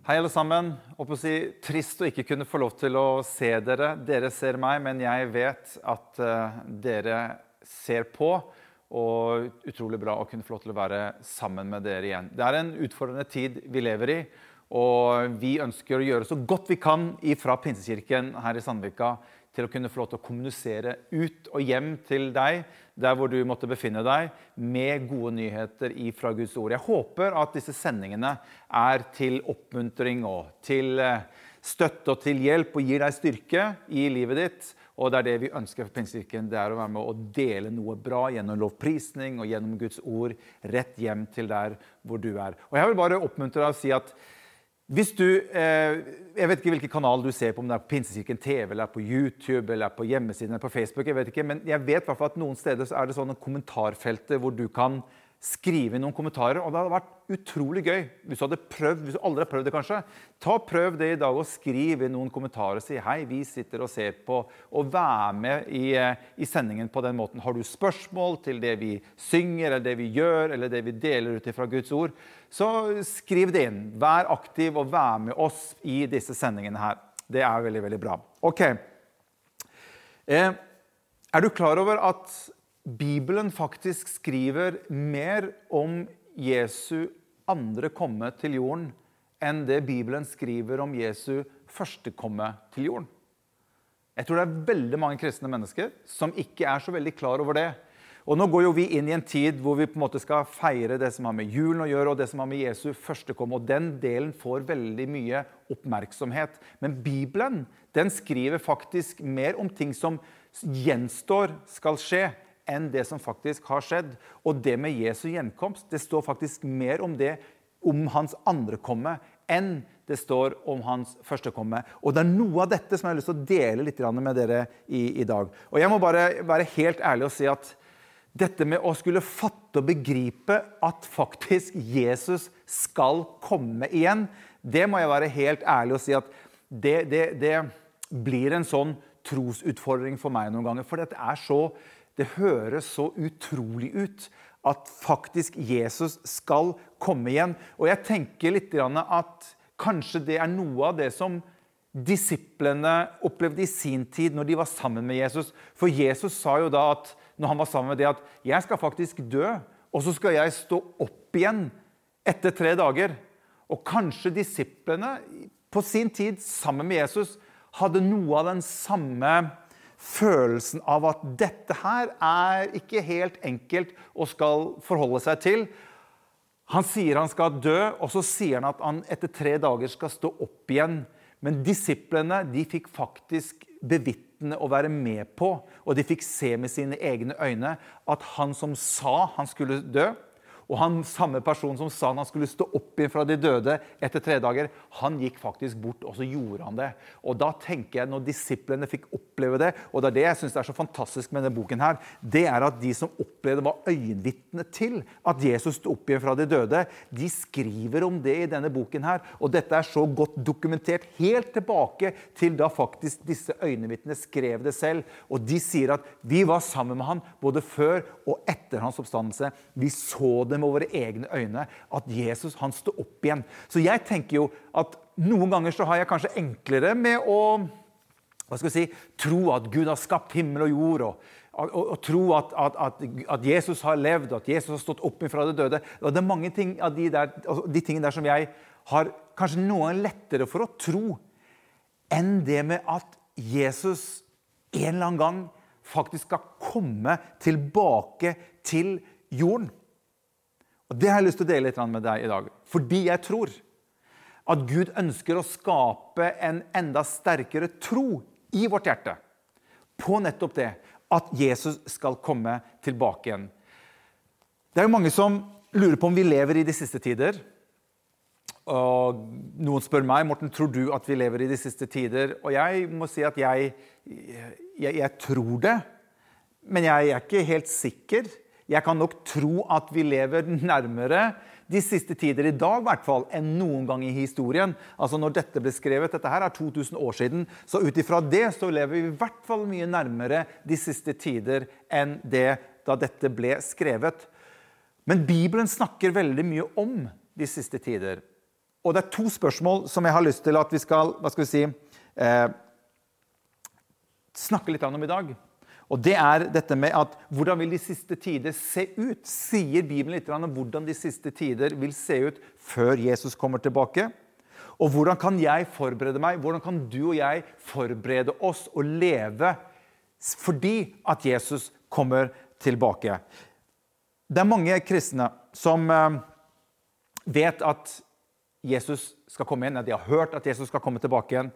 Hei, alle sammen. Å si, trist å ikke kunne få lov til å se dere. Dere ser meg, men jeg vet at uh, dere ser på. Og utrolig bra å kunne få lov til å være sammen med dere igjen. Det er en utfordrende tid vi lever i. Og vi ønsker å gjøre så godt vi kan fra Pinsekirken her i Sandvika til å kunne få lov til å kommunisere ut og hjem til deg, der hvor du måtte befinne deg, med gode nyheter fra Guds ord. Jeg håper at disse sendingene er til oppmuntring og til eh, støtte og til hjelp og gir deg styrke i livet ditt. Og det er det vi ønsker for Pinsekirken. Det er å være med å dele noe bra gjennom lovprisning og gjennom Guds ord rett hjem til der hvor du er. Og jeg vil bare oppmuntre deg å si at hvis du, eh, Jeg vet ikke hvilken kanal du ser på, om det er på Pinsekirken TV, eller på YouTube, eller på hjemmesiden eller på Facebook. jeg vet ikke, Men jeg vet at noen steder så er det sånne kommentarfelter hvor du kan skrive noen kommentarer. Og det hadde vært utrolig gøy hvis du hadde prøvd, hvis du aldri har prøvd det kanskje. Ta og Prøv det i dag og skriv inn noen kommentarer. Si hei, vi sitter og ser på. Og vær med i, eh, i, sendingen på den måten. Har du spørsmål til det vi synger, eller det vi gjør, eller det vi deler ut fra Guds ord, så skriv det inn. Vær aktiv og vær med oss i disse sendingene her. Det er veldig, veldig bra. Ok. Eh, er du klar over at Bibelen faktisk skriver mer om Jesu andre komme til jorden enn det Bibelen skriver om Jesu første komme til jorden. Jeg tror det er veldig mange kristne mennesker som ikke er så veldig klar over det. Og Nå går jo vi inn i en tid hvor vi på en måte skal feire det som har med julen å gjøre, og det som har med Jesu første komme. Og Den delen får veldig mye oppmerksomhet. Men Bibelen den skriver faktisk mer om ting som gjenstår skal skje, enn det som faktisk har skjedd. Og det med Jesu gjenkomst, det står faktisk mer om det, om hans andre komme, enn det står om hans første komme. Og det er noe av dette som jeg har lyst til å dele litt med dere i, i dag. Og jeg må bare være helt ærlig og si at dette med å skulle fatte og begripe at faktisk Jesus skal komme igjen, det må jeg være helt ærlig og si at det, det, det blir en sånn trosutfordring for meg noen ganger. For dette er så det høres så utrolig ut at faktisk Jesus skal komme igjen. Og jeg tenker litt at kanskje det er noe av det som disiplene opplevde i sin tid når de var sammen med Jesus. For Jesus sa jo da at når han var sammen med det at 'jeg skal faktisk dø, og så skal jeg stå opp igjen etter tre dager'. Og kanskje disiplene på sin tid sammen med Jesus hadde noe av den samme følelsen av at dette her er ikke helt enkelt å skal forholde seg til. Han sier han skal dø, og så sier han at han etter tre dager skal stå opp igjen. Men disiplene de fikk faktisk bevitne og være med på, og de fikk se med sine egne øyne, at han som sa han skulle dø, og han samme person som sa han skulle stå opp igjen fra de døde etter tre dager, han gikk faktisk bort, og så gjorde han det. Og da tenker jeg, Når disiplene fikk oppleve det, og det er det jeg synes er så fantastisk med denne boken, her, det er at de som opplevde var øyenvitne til at Jesus sto opp igjen fra de døde, de skriver om det i denne boken. her, Og dette er så godt dokumentert helt tilbake til da faktisk disse øyenvitnene skrev det selv. Og de sier at vi var sammen med han både før og etter hans oppstandelse. Vi så det med våre egne øyne at Jesus han står opp igjen. Så jeg tenker jo at noen ganger så har jeg kanskje enklere med å hva skal si, tro at Gud har skapt himmel og jord. og å, tro at, at, at, Jesus har levd, at Jesus har stått opp fra det døde. Og det er mange ting av de, der, altså de tingene der som jeg har kanskje noe lettere for å tro enn det med at Jesus en eller annen gang faktisk skal komme tilbake til jorden. Og Det har jeg lyst til å dele litt med deg i dag. Fordi jeg tror at Gud ønsker å skape en enda sterkere tro i vårt hjerte på nettopp det at Jesus skal komme tilbake igjen. Det er jo mange som lurer på om vi lever i de siste tider. Og noen spør meg Morten, tror du at vi lever i de siste tider. Og jeg må si at jeg, jeg, jeg tror det, men jeg er ikke helt sikker. Jeg kan nok tro at vi lever nærmere de siste tider i dag hvert fall, enn noen gang i historien. Altså når dette ble skrevet, Dette her er 2000 år siden. Så ut ifra det så lever vi i hvert fall mye nærmere de siste tider enn det da dette ble skrevet. Men Bibelen snakker veldig mye om de siste tider. Og det er to spørsmål som jeg har lyst til at vi skal, hva skal vi si, eh, snakke litt om i dag. Og det er dette med at Hvordan vil de siste tider se ut? Sier Bibelen litt om hvordan de siste tider vil se ut før Jesus kommer tilbake? Og hvordan kan jeg forberede meg? Hvordan kan du og jeg forberede oss og leve fordi at Jesus kommer tilbake? Det er mange kristne som eh, vet at Jesus skal komme igjen. De har hørt at Jesus skal komme tilbake igjen.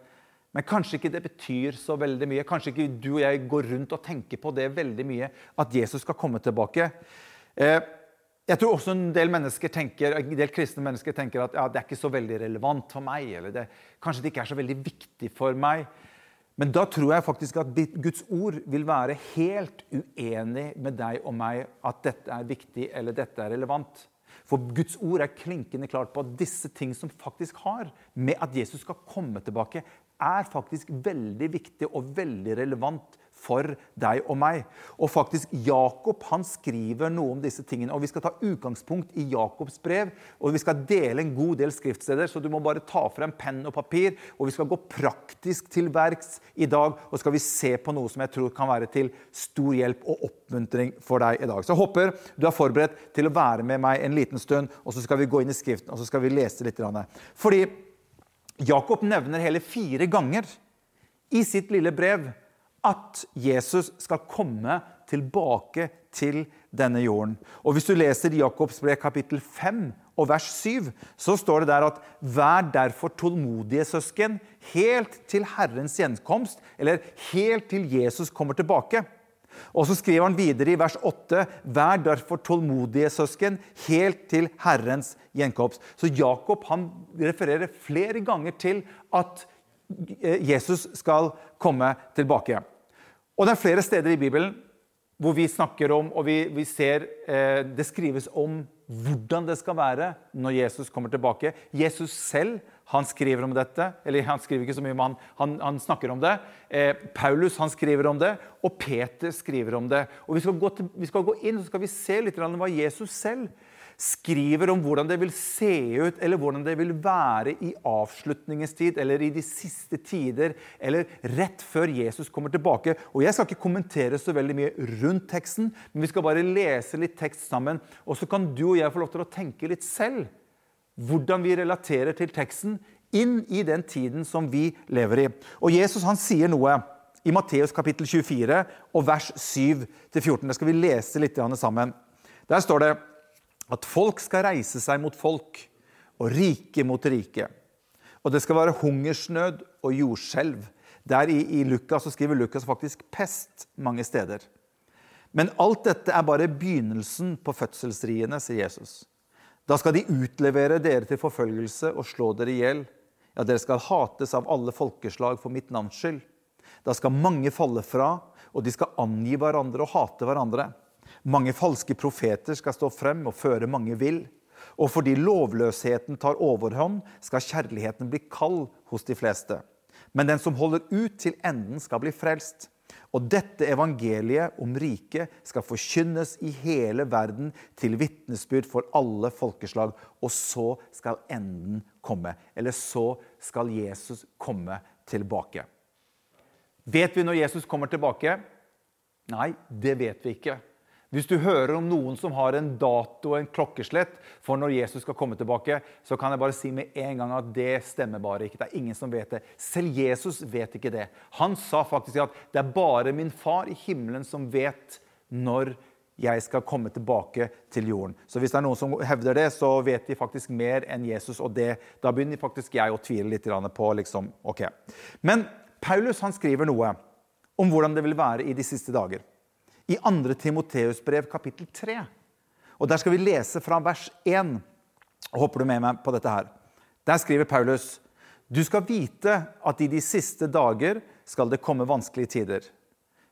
Men kanskje ikke det betyr så veldig mye. Kanskje ikke du og jeg går rundt og tenker på det veldig mye, at Jesus skal komme tilbake. Eh, jeg tror også en del tenker, en del kristne mennesker tenker at ja, det er ikke så veldig relevant for meg. eller det, Kanskje det ikke er så veldig viktig for meg. Men da tror jeg faktisk at Guds ord vil være helt uenig med deg og meg at dette er viktig eller dette er relevant. For Guds ord er klinkende klart på at disse ting som faktisk har med at Jesus skal komme tilbake, er faktisk veldig viktig og veldig relevant for deg og meg. Og faktisk, Jakob han skriver noe om disse tingene. og Vi skal ta utgangspunkt i Jakobs brev. og Vi skal dele en god del skriftsteder, så du må bare ta frem penn og papir. og Vi skal gå praktisk til verks i dag, og skal vi se på noe som jeg tror kan være til stor hjelp og oppmuntring for deg i dag. Så jeg håper du er forberedt til å være med meg en liten stund, og så skal vi gå inn i Skriften og så skal vi lese litt. Fordi Jakob nevner hele fire ganger i sitt lille brev at Jesus skal komme tilbake til denne jorden. Og Hvis du leser Jakobs brev kapittel 5 og vers 7, så står det der at vær derfor tålmodige, søsken, helt til Herrens gjenkomst, eller helt til Jesus kommer tilbake. Og så skriver han videre i vers 8.: Vær derfor tålmodige, søsken, helt til Herrens gjenkomst. Så Jakob han refererer flere ganger til at Jesus skal komme tilbake. Og det er flere steder i Bibelen hvor vi snakker om, og vi, vi ser eh, det skrives om hvordan det skal være når Jesus kommer tilbake. Jesus selv han skriver om dette. Eller han skriver ikke så mye, men han, han, snakker om det. Eh, Paulus han skriver om det, og Peter skriver om det. Og Vi skal gå, til, vi skal gå inn og skal vi se litt om hva Jesus selv skriver om hvordan det vil se ut, eller hvordan det vil være i avslutningens tid, eller i de siste tider, eller rett før Jesus kommer tilbake. Og Jeg skal ikke kommentere så veldig mye rundt teksten, men vi skal bare lese litt tekst sammen. Og så kan du og jeg få lov til å tenke litt selv hvordan vi relaterer til teksten inn i den tiden som vi lever i. Og Jesus han sier noe i Matteus kapittel 24 og vers 7-14. Det skal vi lese litt sammen. Der står det at folk skal reise seg mot folk og rike mot rike. Og det skal være hungersnød og jordskjelv. Der i, i Lukas så skriver Lukas faktisk pest mange steder. Men alt dette er bare begynnelsen på fødselsriene, sier Jesus. Da skal de utlevere dere til forfølgelse og slå dere i hjel. Ja, dere skal hates av alle folkeslag for mitt navns skyld. Da skal mange falle fra, og de skal angi hverandre og hate hverandre. Mange falske profeter skal stå frem og føre mange vill. Og fordi lovløsheten tar overhånd, skal kjærligheten bli kald hos de fleste. Men den som holder ut til enden, skal bli frelst. Og dette evangeliet om riket skal forkynnes i hele verden til vitnesbyrd for alle folkeslag. Og så skal enden komme. Eller så skal Jesus komme tilbake. Vet vi når Jesus kommer tilbake? Nei, det vet vi ikke. Hvis du hører om noen som har en dato og en klokkeslett for når Jesus skal komme tilbake, så kan jeg bare si med en gang at det stemmer bare ikke. Det er ingen som vet det. Selv Jesus vet ikke det. Han sa faktisk at det er bare min far i himmelen som vet når jeg skal komme tilbake til jorden. Så hvis det er noen som hevder det, så vet de faktisk mer enn Jesus. Og det, da begynner faktisk jeg å tvile litt på liksom, ok. Men Paulus han skriver noe om hvordan det vil være i de siste dager i 2. Timoteus brev kapittel 3. Og Der skal vi lese fra vers 1. Håper du med meg på dette her. Der skriver Paulus du skal vite at i de siste dager skal det komme vanskelige tider.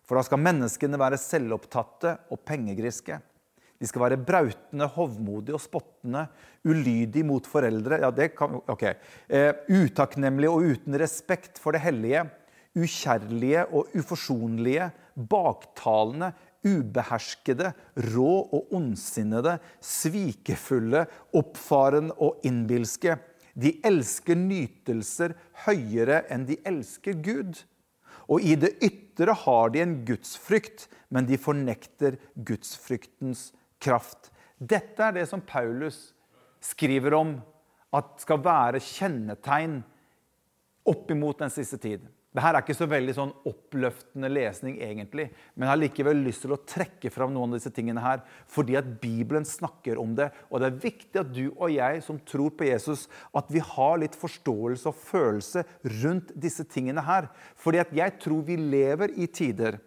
For da skal menneskene være selvopptatte og pengegriske. De skal være brautende, hovmodige og spottende, ulydige mot foreldre ja, det kan, ok, eh, Utakknemlige og uten respekt for det hellige ukjærlige og uforsonlige, baktalende, ubeherskede, rå og ondsinnede, svikefulle, oppfarende og innbilske. De elsker nytelser høyere enn de elsker Gud. Og i det ytre har de en gudsfrykt, men de fornekter gudsfryktens kraft. Dette er det som Paulus skriver om at skal være kjennetegn oppimot den siste tid. Dette er ikke så veldig sånn oppløftende lesning, egentlig, men jeg har likevel lyst til å trekke fram noen av disse tingene her, fordi at Bibelen snakker om det. Og det er viktig at du og jeg som tror på Jesus, at vi har litt forståelse og følelse rundt disse tingene her. Fordi at jeg tror vi lever i tider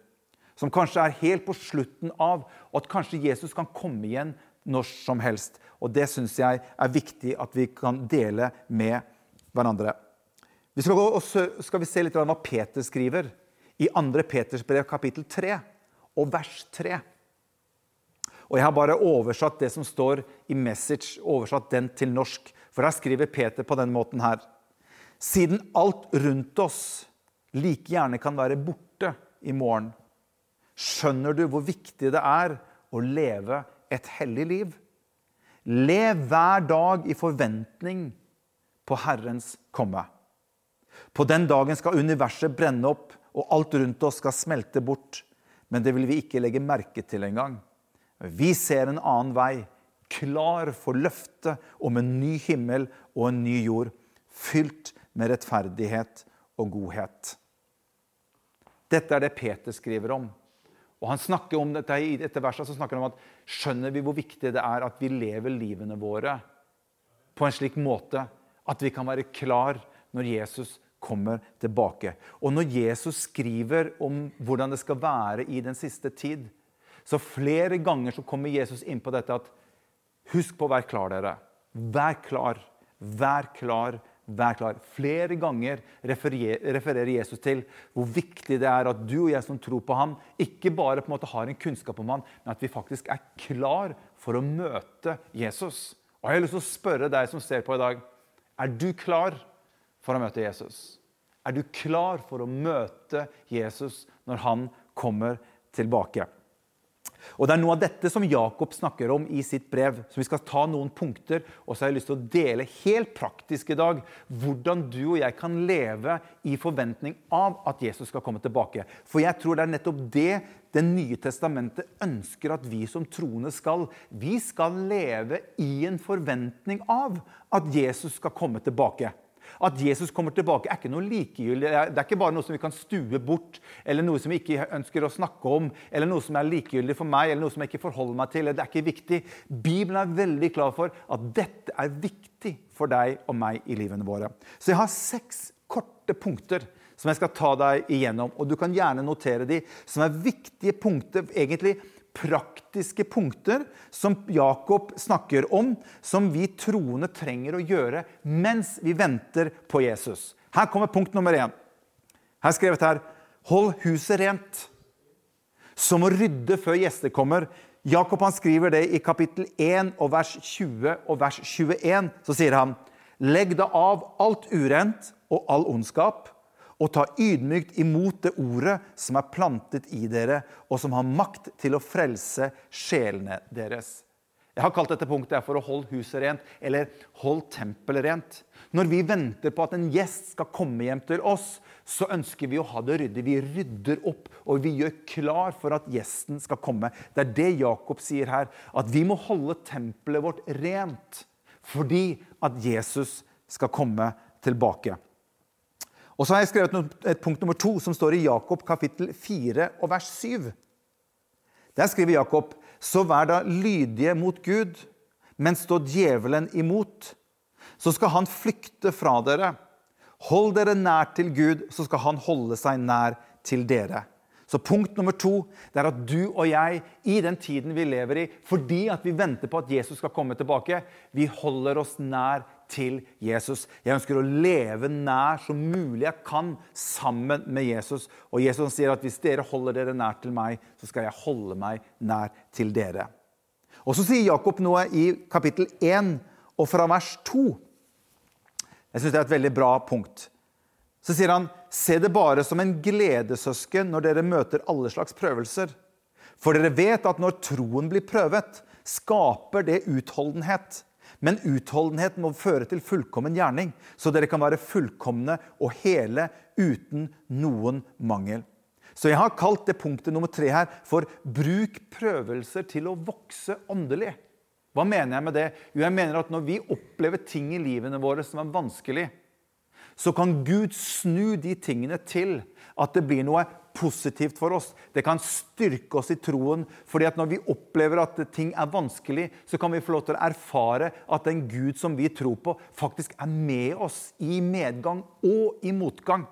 som kanskje er helt på slutten av, og at kanskje Jesus kan komme igjen når som helst. Og det syns jeg er viktig at vi kan dele med hverandre. Vi skal, gå, skal vi se litt hva Peter skriver i 2. Peters brev, kapittel 3 og vers 3. Og Jeg har bare oversatt det som står i Message, oversatt den til norsk. For her skriver Peter på den måten her. Siden alt rundt oss like gjerne kan være borte i morgen, skjønner du hvor viktig det er å leve et hellig liv? Lev hver dag i forventning på Herrens komme. På den dagen skal universet brenne opp, og alt rundt oss skal smelte bort. Men det vil vi ikke legge merke til engang. Vi ser en annen vei, klar for løftet om en ny himmel og en ny jord, fylt med rettferdighet og godhet. Dette er det Peter skriver om. Og han snakker om dette I dette verset så snakker han om at skjønner vi hvor viktig det er at vi lever livene våre på en slik måte at vi kan være klar når Jesus kommer tilbake. Og når Jesus skriver om hvordan det skal være i den siste tid, så flere ganger så kommer Jesus inn på dette at Husk på å være klar, dere. Vær klar. Vær klar. Vær klar. Flere ganger refererer Jesus til hvor viktig det er at du og jeg som tror på ham, ikke bare på en måte har en kunnskap om ham, men at vi faktisk er klar for å møte Jesus. Og Jeg har lyst til å spørre deg som ser på i dag, er du klar for å møte Jesus? Er du klar for å møte Jesus når han kommer tilbake? Og Det er noe av dette som Jakob snakker om i sitt brev. så Vi skal ta noen punkter, og så har jeg lyst til å dele helt praktisk i dag hvordan du og jeg kan leve i forventning av at Jesus skal komme tilbake. For jeg tror det er nettopp det Det nye testamentet ønsker at vi som troende skal. Vi skal leve i en forventning av at Jesus skal komme tilbake. At Jesus kommer tilbake, er ikke noe likegyldig. Det er ikke bare noe som vi kan stue bort, eller noe som vi ikke ønsker å snakke om, eller noe som er likegyldig for meg, eller noe som jeg ikke forholder meg til. eller Det er ikke viktig. Bibelen er veldig klar for at dette er viktig for deg og meg i livene våre. Så jeg har seks korte punkter som jeg skal ta deg igjennom. Og du kan gjerne notere de, som er viktige punkter egentlig praktiske punkter som Jakob snakker om, som vi troende trenger å gjøre mens vi venter på Jesus. Her kommer punkt nummer én. Her skrevet her Hold huset rent. Som å rydde før gjester kommer. Jakob han skriver det i kapittel 1 og vers 20 og vers 21. Så sier han Legg da av alt urent og all ondskap og ta ydmykt imot det ordet som er plantet i dere, og som har makt til å frelse sjelene deres. Jeg har kalt dette punktet for å holde huset rent, eller hold tempelet rent. Når vi venter på at en gjest skal komme hjem til oss, så ønsker vi å ha det ryddig. Vi rydder opp, og vi gjør klar for at gjesten skal komme. Det er det Jakob sier her, at vi må holde tempelet vårt rent fordi at Jesus skal komme tilbake. Og så har jeg skrevet et punkt nummer to, som står i Jakob kapittel 4 og vers 7. Der skriver Jakob.: Så vær da lydige mot Gud, men stå djevelen imot. Så skal han flykte fra dere. Hold dere nær til Gud, så skal han holde seg nær til dere. Så punkt nummer to det er at du og jeg, i den tiden vi lever i, fordi at vi venter på at Jesus skal komme tilbake, vi holder oss nær til Jesus. Jeg ønsker å leve nær så mulig jeg kan sammen med Jesus. Og Jesus sier at hvis dere holder dere nær til meg, så skal jeg holde meg nær til dere. Og så sier Jakob noe i kapittel 1 og fra vers 2. Jeg syns det er et veldig bra punkt. Så sier han, se det bare som en gledessøsken når dere møter alle slags prøvelser. For dere vet at når troen blir prøvet, skaper det utholdenhet. Men utholdenhet må føre til fullkommen gjerning, så dere kan være fullkomne og hele uten noen mangel. Så jeg har kalt det punktet nummer tre her for 'bruk prøvelser til å vokse åndelig'. Hva mener jeg med det? Jo, jeg mener at Når vi opplever ting i livene våre som er vanskelig, så kan Gud snu de tingene til at det blir noe positivt for oss. Det kan styrke oss i troen. fordi at når vi opplever at ting er vanskelig, så kan vi få lov til å erfare at den Gud som vi tror på, faktisk er med oss i medgang og i motgang.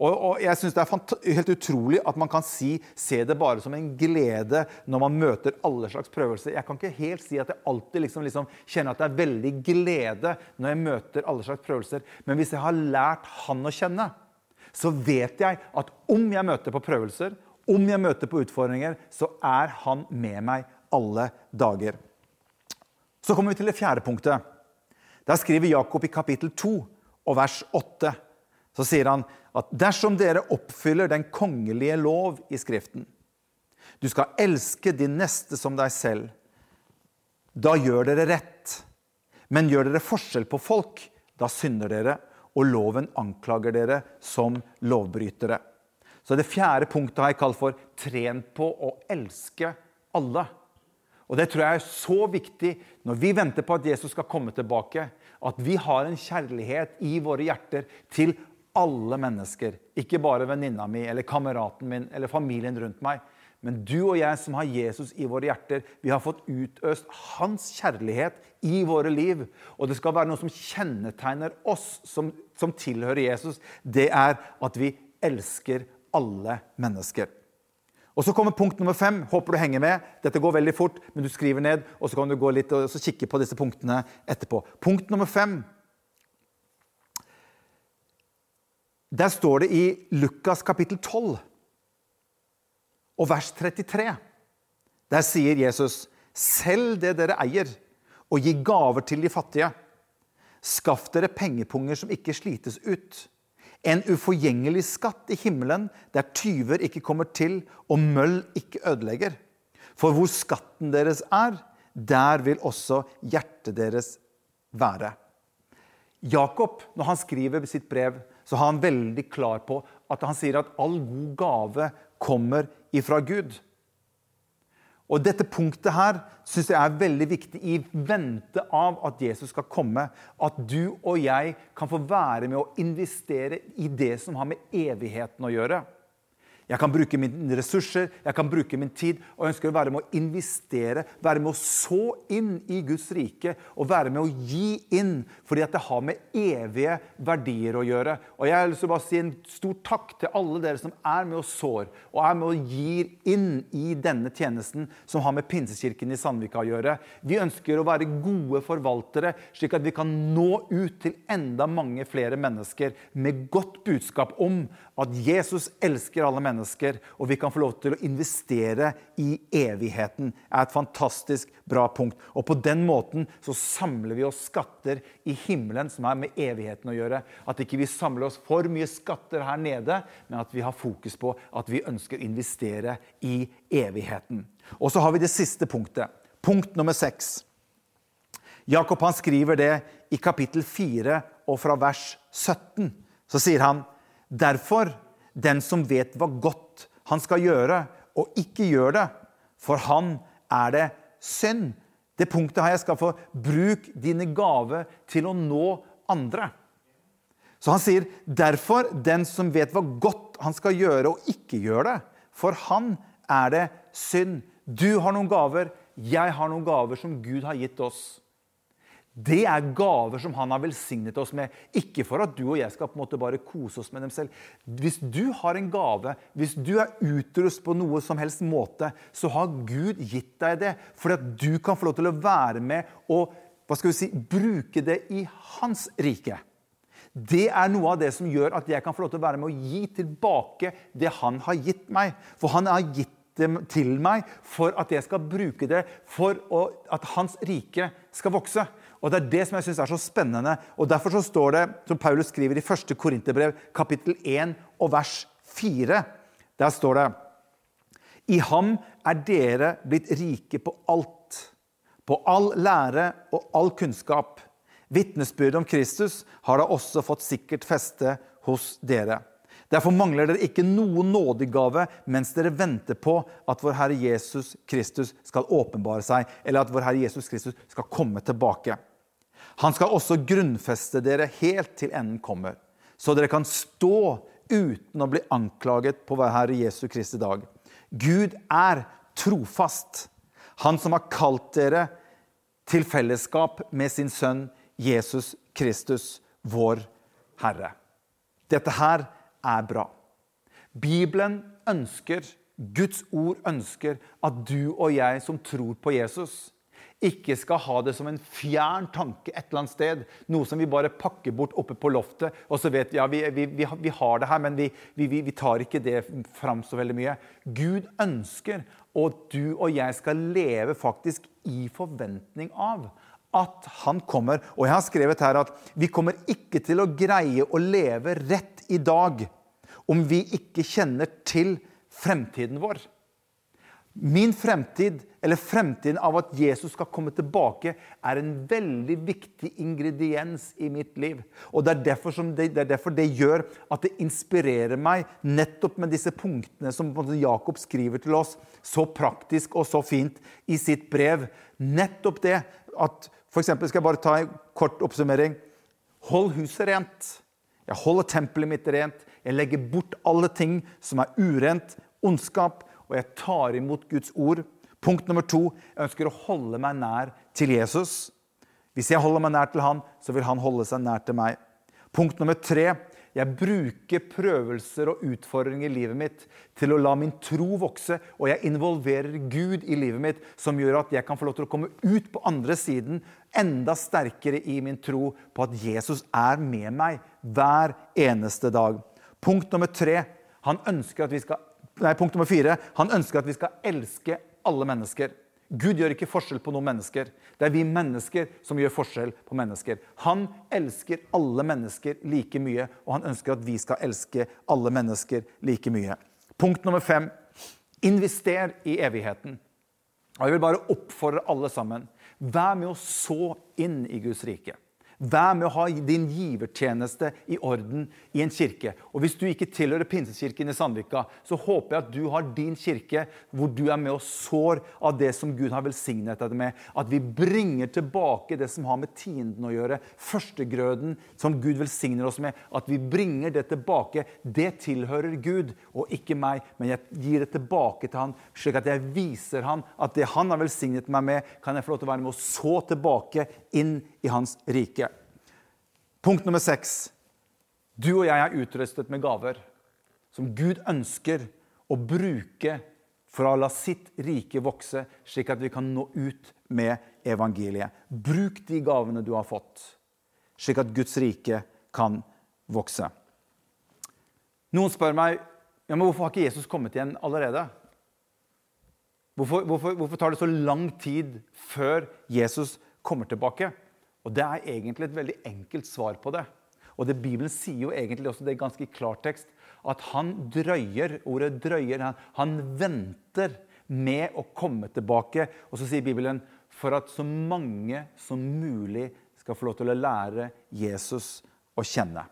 Og, og jeg synes Det er helt utrolig at man kan si, se det bare som en glede når man møter alle slags prøvelser. Jeg kan ikke helt si at jeg alltid liksom, liksom kjenner at det er veldig glede når jeg møter alle slags prøvelser. Men hvis jeg har lært han å kjenne, så vet jeg at om jeg møter på prøvelser, om jeg møter på utfordringer, så er han med meg alle dager. Så kommer vi til det fjerde punktet. Der skriver Jakob i kapittel 2 og vers 8. Så sier han at dersom dere oppfyller den kongelige lov i Skriften Du skal elske din neste som deg selv. Da gjør dere rett. Men gjør dere forskjell på folk, da synder dere og loven anklager dere som lovbrytere. Så det fjerde punktet har jeg kalt for 'tren på å elske alle'. Og Det tror jeg er så viktig når vi venter på at Jesus skal komme tilbake. At vi har en kjærlighet i våre hjerter til alle mennesker. Ikke bare venninna mi eller kameraten min eller familien rundt meg. Men du og jeg som har Jesus i våre hjerter, vi har fått utøst hans kjærlighet i våre liv. Og det skal være noe som kjennetegner oss som, som tilhører Jesus. Det er at vi elsker alle mennesker. Og Så kommer punkt nummer fem. Håper du henger med. Dette går veldig fort, men du skriver ned, og så kan du gå litt og kikke på disse punktene etterpå. Punkt nummer fem. Der står det i Lukas kapittel 12 og vers 33. Der sier Jesus, 'Selg det dere eier, og gi gaver til de fattige.' 'Skaff dere pengepunger som ikke slites ut.' 'En uforgjengelig skatt i himmelen, der tyver ikke kommer til, og møll ikke ødelegger.' 'For hvor skatten deres er, der vil også hjertet deres være.' Jakob, når han skriver sitt brev, så har han veldig klar på at han sier at all god gave kommer ifra Gud. Og Dette punktet her synes jeg er veldig viktig i vente av at Jesus skal komme. At du og jeg kan få være med å investere i det som har med evigheten å gjøre. Jeg kan bruke mine ressurser, jeg kan bruke min tid. Og jeg ønsker å være med å investere, være med å så inn i Guds rike. Og være med å gi inn, fordi at det har med evige verdier å gjøre. Og Jeg har lyst å bare si en stor takk til alle dere som er med og sår, og er med og gir inn i denne tjenesten som har med Pinsekirken i Sandvika å gjøre. Vi ønsker å være gode forvaltere, slik at vi kan nå ut til enda mange flere mennesker med godt budskap om at Jesus elsker alle mennesker mennesker, og vi kan få lov til å investere i evigheten, er et fantastisk bra punkt. Og på den måten så samler vi oss skatter i himmelen som er med evigheten å gjøre. At ikke vi samler oss for mye skatter her nede, men at vi har fokus på at vi ønsker å investere i evigheten. Og så har vi det siste punktet. Punkt nummer seks. Jakob han skriver det i kapittel 4 og fra vers 17. Så sier han derfor den som vet hva godt han skal gjøre, og ikke gjør det. For han er det synd. Det punktet har jeg skal få bruk dine gaver til å nå andre. Så han sier derfor den som vet hva godt han skal gjøre, og ikke gjør det. For han er det synd. Du har noen gaver, jeg har noen gaver som Gud har gitt oss. Det er gaver som han har velsignet oss med. Ikke for at du og jeg skal på en måte bare kose oss med dem selv. Hvis du har en gave, hvis du er utrust på noe som helst måte, så har Gud gitt deg det for at du kan få lov til å være med og hva skal vi si, bruke det i hans rike. Det er noe av det som gjør at jeg kan få lov til å være med og gi tilbake det han har gitt meg. For han har gitt det til meg for at jeg skal bruke det for at hans rike skal vokse. Og Det er det som jeg synes er så spennende. og Derfor så står det, som Paulus skriver i 1. Korinterbrev, kapittel 1 og vers 4. Der står det I ham er dere blitt rike på alt. på all lære og all kunnskap. Vitnesbyrdet om Kristus har da også fått sikkert feste hos dere. Derfor mangler dere ikke noen nådegave mens dere venter på at vår Herre Jesus Kristus skal åpenbare seg, eller at vår Herre Jesus Kristus skal komme tilbake. Han skal også grunnfeste dere helt til enden kommer, så dere kan stå uten å bli anklaget på vår Herre Jesu Kristi dag. Gud er trofast, han som har kalt dere til fellesskap med sin sønn Jesus Kristus, vår Herre. Dette her er bra. Bibelen ønsker, Guds ord ønsker, at du og jeg som tror på Jesus, ikke skal ha det som en fjern tanke et eller annet sted. Noe som vi bare pakker bort oppe på loftet. Og så vet vi ja, vi, vi, vi, vi har det her, men vi, tar ikke det fram så veldig mye. Gud ønsker at du og jeg skal leve faktisk i forventning av at han kommer. Og jeg har skrevet her at vi kommer ikke til å greie å leve rett i dag om vi ikke kjenner til fremtiden vår. Min fremtid, eller fremtiden av at Jesus skal komme tilbake, er en veldig viktig ingrediens i mitt liv. Og Det er det, det, er derfor det, gjør at det inspirerer meg nettopp med disse punktene som Jakob skriver til oss, så praktisk og så fint i sitt brev. Nettopp det at for eksempel, skal jeg bare ta en kort oppsummering. Hold huset rent. Jeg holder tempelet mitt rent. Jeg legger bort alle ting som er urent, ondskap, og jeg tar imot Guds ord. Punkt nummer to jeg ønsker å holde meg nær til Jesus. Hvis jeg holder meg nær til han, så vil han holde seg nær til meg. Punkt nummer tre jeg bruker prøvelser og utfordringer i livet mitt til å la min tro vokse, og jeg involverer Gud i livet mitt, som gjør at jeg kan få lov til å komme ut på andre siden enda sterkere i min tro på at Jesus er med meg hver eneste dag. Punkt nummer tre han ønsker at vi skal, nei, punkt nummer fire han ønsker at vi skal elske alle mennesker. Gud gjør ikke forskjell på noen mennesker. Det er vi mennesker som gjør forskjell på mennesker. Han elsker alle mennesker like mye, og han ønsker at vi skal elske alle mennesker like mye. Punkt nummer fem invester i evigheten. Og Jeg vil bare oppfordre alle sammen. Vær med å så inn i Guds rike. Vær med å ha din givertjeneste i orden i en kirke. Og Hvis du ikke tilhører Pinsekirken i Sandvika, så håper jeg at du har din kirke hvor du er med og sår av det som Gud har velsignet deg med. At vi bringer tilbake det som har med tienden å gjøre. Førstegrøden som Gud velsigner oss med. At vi bringer det tilbake. Det tilhører Gud og ikke meg, men jeg gir det tilbake til han, slik at jeg viser han at det han har velsignet meg med, kan jeg få lov til å være med og så tilbake inn i hans rike. Punkt nummer seks. Du og jeg er utrustet med gaver som Gud ønsker å bruke for å la sitt rike vokse, slik at vi kan nå ut med evangeliet. Bruk de gavene du har fått, slik at Guds rike kan vokse. Noen spør meg ja, men hvorfor har ikke Jesus kommet igjen allerede. Hvorfor, hvorfor, hvorfor tar det så lang tid før Jesus kommer tilbake? Og Det er egentlig et veldig enkelt svar på det. Og det Bibelen sier jo egentlig også det er ganske klartekst, at han drøyer. Ordet 'drøyer' han, han venter med å komme tilbake. Og så sier Bibelen for at så mange som mulig skal få lov til å lære Jesus å kjenne.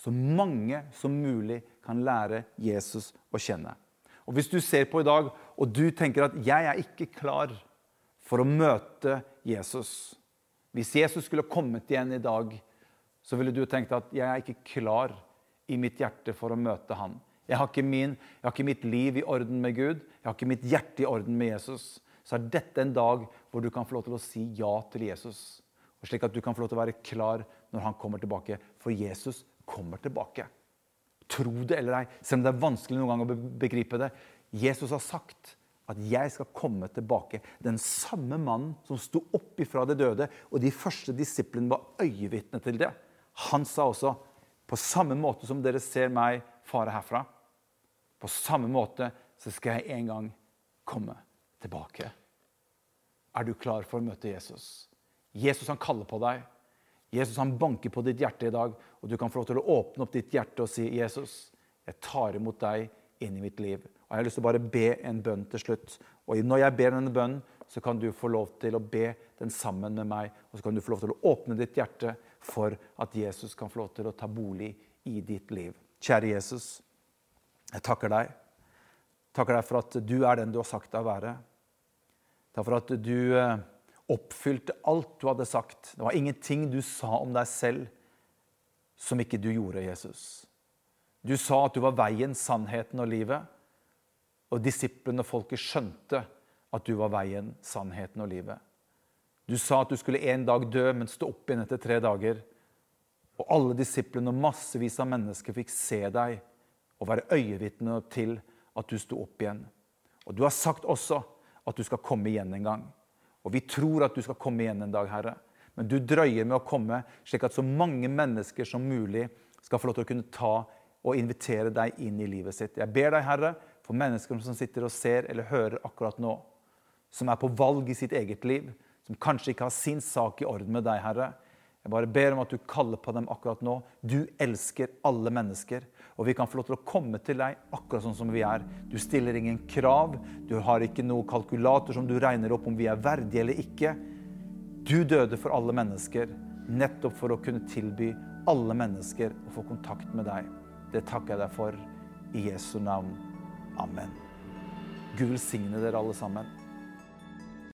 Så mange som mulig kan lære Jesus å kjenne. Og Hvis du ser på i dag og du tenker at 'jeg er ikke klar for å møte Jesus', hvis Jesus skulle kommet igjen i dag, så ville du tenkt at jeg er ikke klar i mitt hjerte for å møte han. Jeg har, min, jeg har, ikke mitt liv i orden med Gud, jeg har ikke mitt hjerte i orden med Jesus. Så er dette en dag hvor du kan få lov til å si ja til Jesus. Og slik at du kan få lov til å være klar når han kommer tilbake. For Jesus kommer tilbake. Tro det eller ei, selv om det er vanskelig noen gang å begripe det. Jesus har sagt at jeg skal komme tilbake. Den samme mannen som sto opp ifra det døde, og de første disiplene var øyevitne til det. Han sa også på samme måte som dere ser meg fare herfra, på samme måte så skal jeg en gang komme tilbake. Er du klar for å møte Jesus? Jesus han kaller på deg. Jesus han banker på ditt hjerte i dag, og du kan få lov til å åpne opp ditt hjerte og si, 'Jesus, jeg tar imot deg inn i mitt liv.' Og Jeg har lyst til å bare be en bønn til slutt. Og når jeg ber denne bønnen, så kan du få lov til å be den sammen med meg. Og så kan du få lov til å åpne ditt hjerte for at Jesus kan få lov til å ta bolig i ditt liv. Kjære Jesus, jeg takker deg. Takker deg for at du er den du har sagt deg å være. Takk for at du eh, oppfylte alt du hadde sagt. Det var ingenting du sa om deg selv som ikke du gjorde, Jesus. Du sa at du var veien, sannheten og livet. Og disiplene og folket skjønte at du var veien, sannheten og livet. Du sa at du skulle en dag dø, men stå opp igjen etter tre dager. Og alle disiplene og massevis av mennesker fikk se deg og være øyevitne til at du sto opp igjen. Og du har sagt også at du skal komme igjen en gang. Og vi tror at du skal komme igjen en dag, Herre. Men du drøyer med å komme, slik at så mange mennesker som mulig skal få lov til å kunne ta og invitere deg inn i livet sitt. Jeg ber deg, Herre, for mennesker som sitter og ser eller hører akkurat nå, som er på valg i sitt eget liv, som kanskje ikke har sin sak i orden med deg, Herre. Jeg bare ber om at du kaller på dem akkurat nå. Du elsker alle mennesker. Og vi kan få lov til å komme til deg akkurat sånn som vi er. Du stiller ingen krav. Du har ikke noe kalkulator som du regner opp om vi er verdige eller ikke. Du døde for alle mennesker, nettopp for å kunne tilby alle mennesker å få kontakt med deg. Det takker jeg deg for. I Jesu navn. Amen. Gud velsigne dere alle sammen.